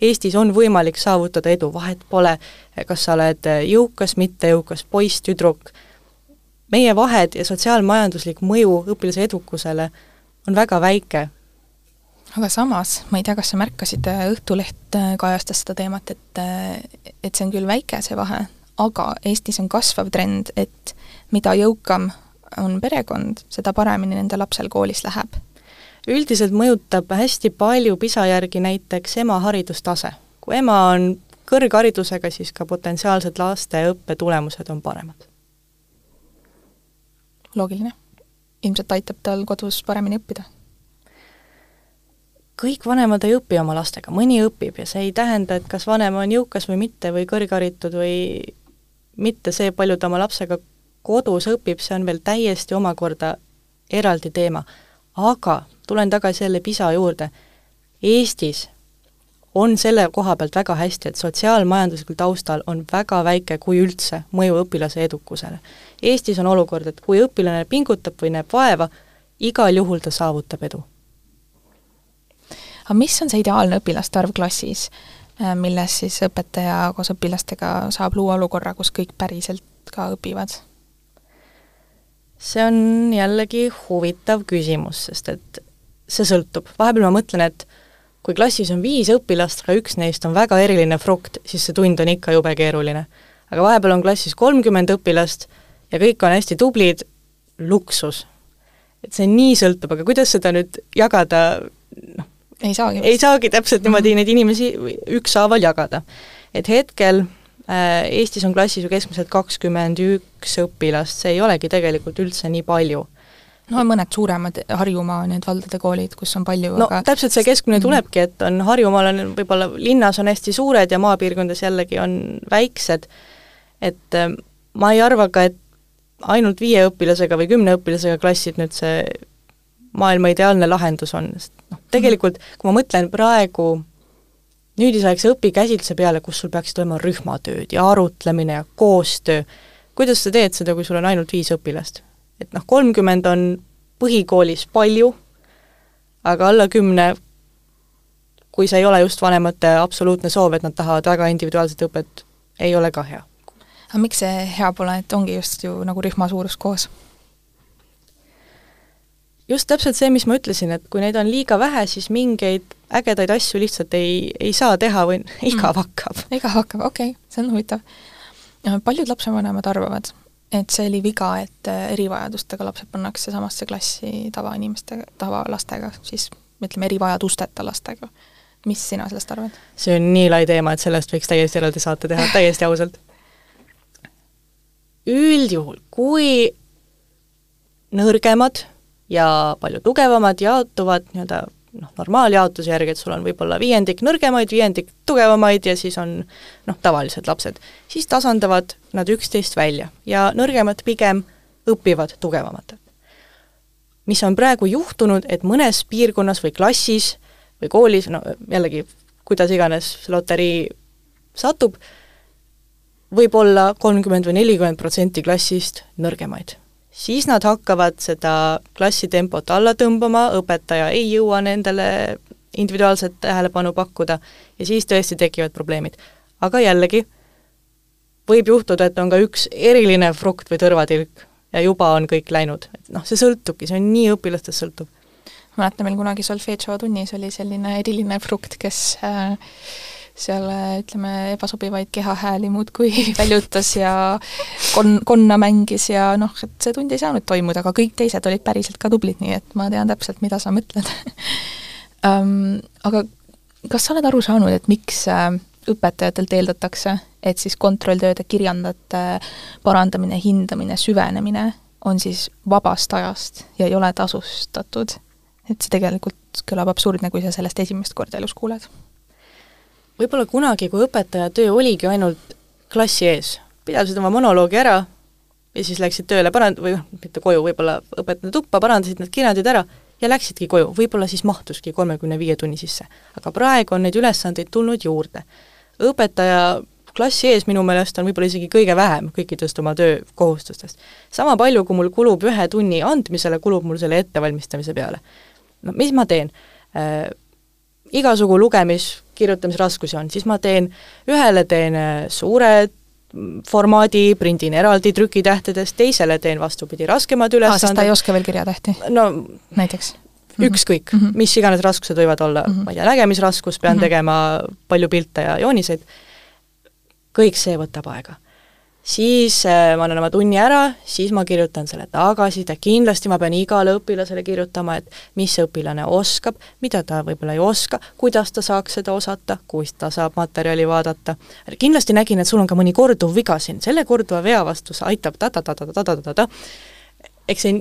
Eestis on võimalik saavutada edu, vahet pole, kas sa oled jõukas, mittejõukas, poiss, tüdruk, meie vahed ja sotsiaalmajanduslik mõju õpilase edukusele on väga väike. aga samas, ma ei tea, kas sa märkasid, Õhtuleht kajastas seda teemat, et et see on küll väike, see vahe, aga Eestis on kasvav trend, et mida jõukam on perekond, seda paremini nende lapsel koolis läheb üldiselt mõjutab hästi palju PISA järgi näiteks ema haridustase. kui ema on kõrgharidusega, siis ka potentsiaalsed laste õppetulemused on paremad. loogiline. ilmselt aitab tal kodus paremini õppida? kõik vanemad ei õpi oma lastega, mõni õpib ja see ei tähenda, et kas vanem on jõukas või mitte või kõrgharitud või mitte, see, palju ta oma lapsega kodus õpib, see on veel täiesti omakorda eraldi teema. Aga tulen tagasi jälle PISA juurde, Eestis on selle koha pealt väga hästi, et sotsiaalmajanduslikul taustal on väga väike, kui üldse, mõju õpilase edukusele. Eestis on olukord, et kui õpilane pingutab või näeb vaeva, igal juhul ta saavutab edu. aga mis on see ideaalne õpilaste arv klassis, äh, milles siis õpetaja koos õpilastega saab luua olukorra, kus kõik päriselt ka õpivad? See on jällegi huvitav küsimus, sest et see sõltub, vahepeal ma mõtlen, et kui klassis on viis õpilast, aga üks neist on väga eriline frukt, siis see tund on ikka jube keeruline. aga vahepeal on klassis kolmkümmend õpilast ja kõik on hästi tublid, luksus. et see nii sõltub, aga kuidas seda nüüd jagada, noh, ei saagi. ei saagi täpselt niimoodi neid inimesi ükshaaval jagada. et hetkel Eestis on klassis ju keskmiselt kakskümmend üks õpilast, see ei olegi tegelikult üldse nii palju no on mõned suuremad Harjumaa need valdade koolid, kus on palju no aga... täpselt see keskmine mhm. tulebki, et on Harjumaal on võib-olla, linnas on hästi suured ja maapiirkondades jällegi on väiksed, et äh, ma ei arva ka, et ainult viie õpilasega või kümne õpilasega klassid nüüd see maailma ideaalne lahendus on, sest noh, tegelikult kui ma mõtlen praegu nüüdisaegse õpikäsitluse peale, kus sul peaksid olema rühmatööd ja arutlemine ja koostöö, kuidas sa teed seda, kui sul on ainult viis õpilast? et noh, kolmkümmend on põhikoolis palju, aga alla kümne, kui see ei ole just vanemate absoluutne soov, et nad tahavad väga individuaalset õpet, ei ole ka hea. aga miks see hea pole, et ongi just ju nagu rühma suurus koos? Just täpselt see, mis ma ütlesin, et kui neid on liiga vähe, siis mingeid ägedaid asju lihtsalt ei, ei saa teha või igav mm. hakkab. igav hakkab, okei okay,, see on huvitav. paljud lapsevanemad arvavad, et see oli viga, et äh, erivajadustega lapsed pannakse samasse klassi tavainimestega, tavalastega, siis ütleme, erivajadusteta lastega. mis sina sellest arvad? see on nii lai teema, et sellest võiks täiesti eraldi saate teha, täiesti ausalt. üldjuhul, kui nõrgemad ja palju tugevamad jaotuvad nii-öelda noh, normaaljaotuse järgi, et sul on võib-olla viiendik nõrgemaid, viiendik tugevamaid ja siis on noh, tavalised lapsed, siis tasandavad nad üksteist välja ja nõrgemad pigem õpivad tugevamatelt. mis on praegu juhtunud, et mõnes piirkonnas või klassis või koolis, no jällegi, kuidas iganes loterii satub, võib olla kolmkümmend või nelikümmend protsenti klassist nõrgemaid siis nad hakkavad seda klassitempot alla tõmbama, õpetaja ei jõua nendele individuaalset tähelepanu pakkuda ja siis tõesti tekivad probleemid. aga jällegi, võib juhtuda, et on ka üks eriline frukt või tõrvatilk ja juba on kõik läinud, et noh, see sõltubki, see on nii õpilastest sõltub mäletan, meil kunagi solfedžo tunnis oli selline eriline frukt, kes äh, seal ütleme, ebasobivaid kehahääli muudkui väljutas ja kon-, konna mängis ja noh, et see tund ei saanud toimuda, aga kõik teised olid päriselt ka tublid, nii et ma tean täpselt, mida sa mõtled um,. Aga kas sa oled aru saanud, et miks äh, õpetajatelt eeldatakse, et siis kontrolltööde, kirjandate parandamine, hindamine, süvenemine on siis vabast ajast ja ei ole tasustatud? et see tegelikult kõlab absurdne, kui sa sellest esimest korda elus kuuled võib-olla kunagi, kui õpetaja töö oligi ainult klassi ees, pidasid oma monoloogi ära ja siis läksid tööle parand-, või noh, mitte koju, võib-olla õpetaja tuppa, parandasid need kirjandid ära ja läksidki koju, võib-olla siis mahtuski kolmekümne viie tunni sisse. aga praegu on neid ülesandeid tulnud juurde. õpetaja klassi ees minu meelest on võib-olla isegi kõige vähem kõikidest oma töökohustustest. sama palju, kui mul kulub ühe tunni andmisele, kulub mul selle ettevalmistamise peale. no mis ma teen äh,? igasugu lugemis, kirjutamisraskusi on, siis ma teen, ühele teen äh, suure formaadi, prindin eraldi trükitähtedest, teisele teen vastupidi, raskemad ülesanded. sest ta ei oska veel kirjatähti? no näiteks? ükskõik mm, -hmm. mis iganes raskused võivad olla mm, -hmm. ma ei tea, nägemisraskus, pean mm -hmm. tegema palju pilte ja jooniseid, kõik see võtab aega siis äh, ma annan oma tunni ära, siis ma kirjutan selle tagasiside, kindlasti ma pean igale õpilasele kirjutama, et mis see õpilane oskab, mida ta võib-olla ei oska, kuidas ta saaks seda osata, kus ta saab materjali vaadata. kindlasti nägin, et sul on ka mõni korduv viga siin, selle korduva vea vastu aitab ta-ta-ta-ta-ta-ta-ta-ta, eks see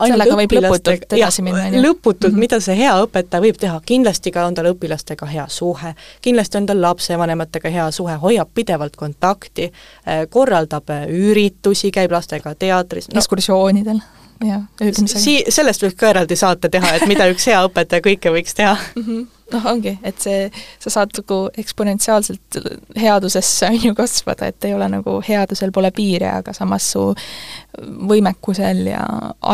sellega võib lõputult edasi minna, on ju? lõputult mm, -hmm. mida see hea õpetaja võib teha, kindlasti ka on tal õpilastega hea suhe, kindlasti on tal lapsevanematega hea suhe, hoiab pidevalt kontakti, äh, korraldab äh, üritusi, käib lastega teatris no,. ekskursioonidel, jah, ööbimisega. Sii-, sellest võiks ka eraldi saate teha, et mida üks hea õpetaja kõike võiks teha mm. -hmm noh, ongi, et see, sa saad nagu eksponentsiaalselt headusesse, on ju, kasvada, et ei ole nagu, headusel pole piire, aga samas su võimekusel ja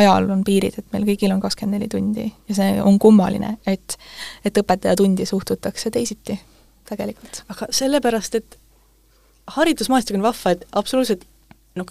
ajal on piirid, et meil kõigil on kakskümmend neli tundi ja see on kummaline, et et õpetajatundi suhtutakse teisiti tegelikult. aga sellepärast, et haridusmaastik on vahva, et absoluutselt noh,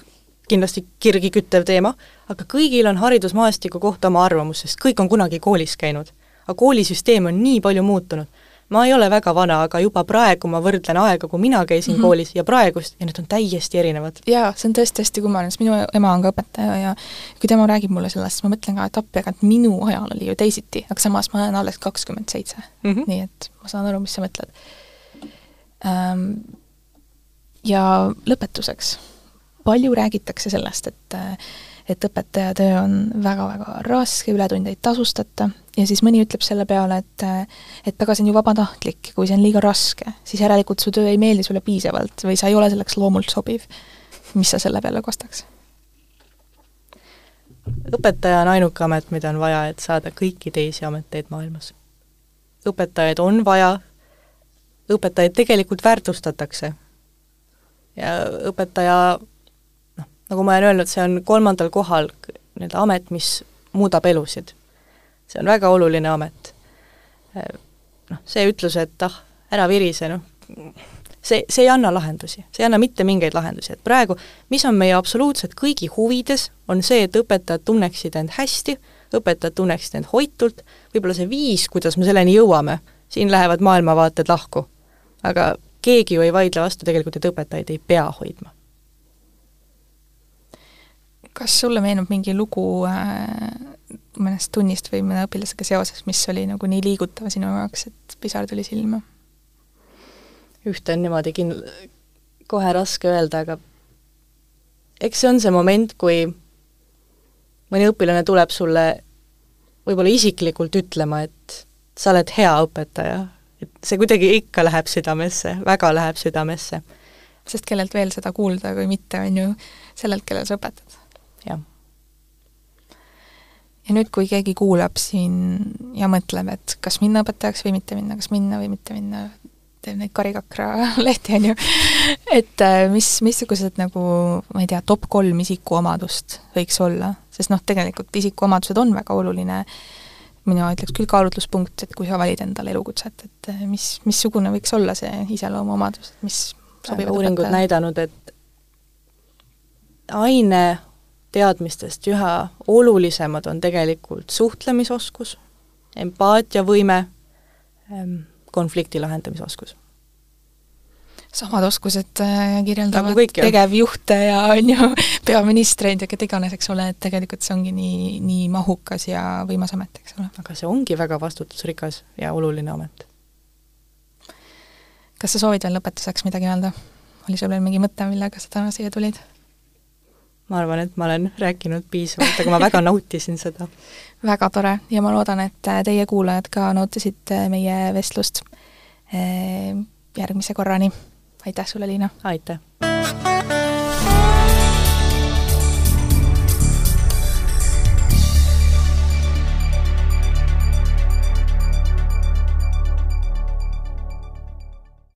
kindlasti kirgi küttev teema, aga kõigil on haridusmaastiku kohta oma arvamus, sest kõik on kunagi koolis käinud aga koolisüsteem on nii palju muutunud. ma ei ole väga vana, aga juba praegu ma võrdlen aega, kui mina käisin mm -hmm. koolis ja praegust ja need on täiesti erinevad. jaa, see on tõesti hästi kummaline, sest minu ema on ka õpetaja ja kui tema räägib mulle sellest, siis ma mõtlen ka, et appi, aga et minu ajal oli ju teisiti, aga samas ma olen alles kakskümmend seitse. Mhm. nii et ma saan aru, mis sa mõtled ähm,. Ja lõpetuseks, palju räägitakse sellest, et et õpetaja töö on väga-väga raske, ületunde ei tasustata ja siis mõni ütleb selle peale, et et aga see on ju vabatahtlik, kui see on liiga raske, siis järelikult su töö ei meeldi sulle piisavalt või sa ei ole selleks loomult sobiv. mis sa selle peale kostaks? õpetaja on ainuke amet, mida on vaja, et saada kõiki teisi ameteid maailmas. õpetajaid on vaja, õpetajaid tegelikult väärtustatakse ja õpetaja nagu ma olen öelnud, see on kolmandal kohal nii-öelda amet, mis muudab elusid see on väga oluline amet. Noh, see ütlus, et ah, ära virise, noh, see, see ei anna lahendusi, see ei anna mitte mingeid lahendusi, et praegu mis on meie absoluutselt kõigi huvides, on see, et õpetajad tunneksid end hästi, õpetajad tunneksid end hoitult, võib-olla see viis, kuidas me selleni jõuame, siin lähevad maailmavaated lahku. aga keegi ju ei vaidle vastu tegelikult, et õpetajaid ei pea hoidma. Kas sulle meenub mingi lugu äh mõnest tunnist või mõne õpilasega seoses, mis oli nagu nii liigutav sinu jaoks, et pisar tuli silma? ühte on niimoodi kin-, kohe raske öelda, aga eks see on see moment, kui mõni õpilane tuleb sulle võib-olla isiklikult ütlema, et sa oled hea õpetaja, et see kuidagi ikka läheb südamesse, väga läheb südamesse. sest kellelt veel seda kuulda, kui mitte, on ju sellelt, kellel sa õpetad. Jah. Ja nüüd, kui keegi kuulab siin ja mõtleb, et kas minna õpetajaks või mitte minna, kas minna või mitte minna, teeb neid karikakra lehti, on ju, et äh, mis, missugused nagu, ma ei tea, top kolm isikuomadust võiks olla, sest noh, tegelikult isikuomadused on väga oluline, mina ütleks küll kaalutluspunkt, et kui sa valid endale elukutset, et äh, mis, missugune võiks olla see iseloomuomadus, mis sobivad uuringud näidanud, et aine teadmistest üha olulisemad on tegelikult suhtlemisoskus, empaatiavõime, ehm, konflikti lahendamisoskus. samad oskused äh, kirjeldavad nagu tegevjuhte ja on ju, peaministreid ja keda iganes, eks ole, et tegelikult see ongi nii, nii mahukas ja võimas amet, eks ole. aga see ongi väga vastutusrikas ja oluline amet. kas sa soovid veel lõpetuseks midagi öelda? oli sul veel mingi mõte, millega sa täna siia tulid? Ma arvan, et ma olen rääkinud piisavalt, aga ma väga nautisin seda. väga tore ja ma loodan, et teie kuulajad ka nautisite meie vestlust. järgmise korrani, aitäh sulle, Liina! aitäh!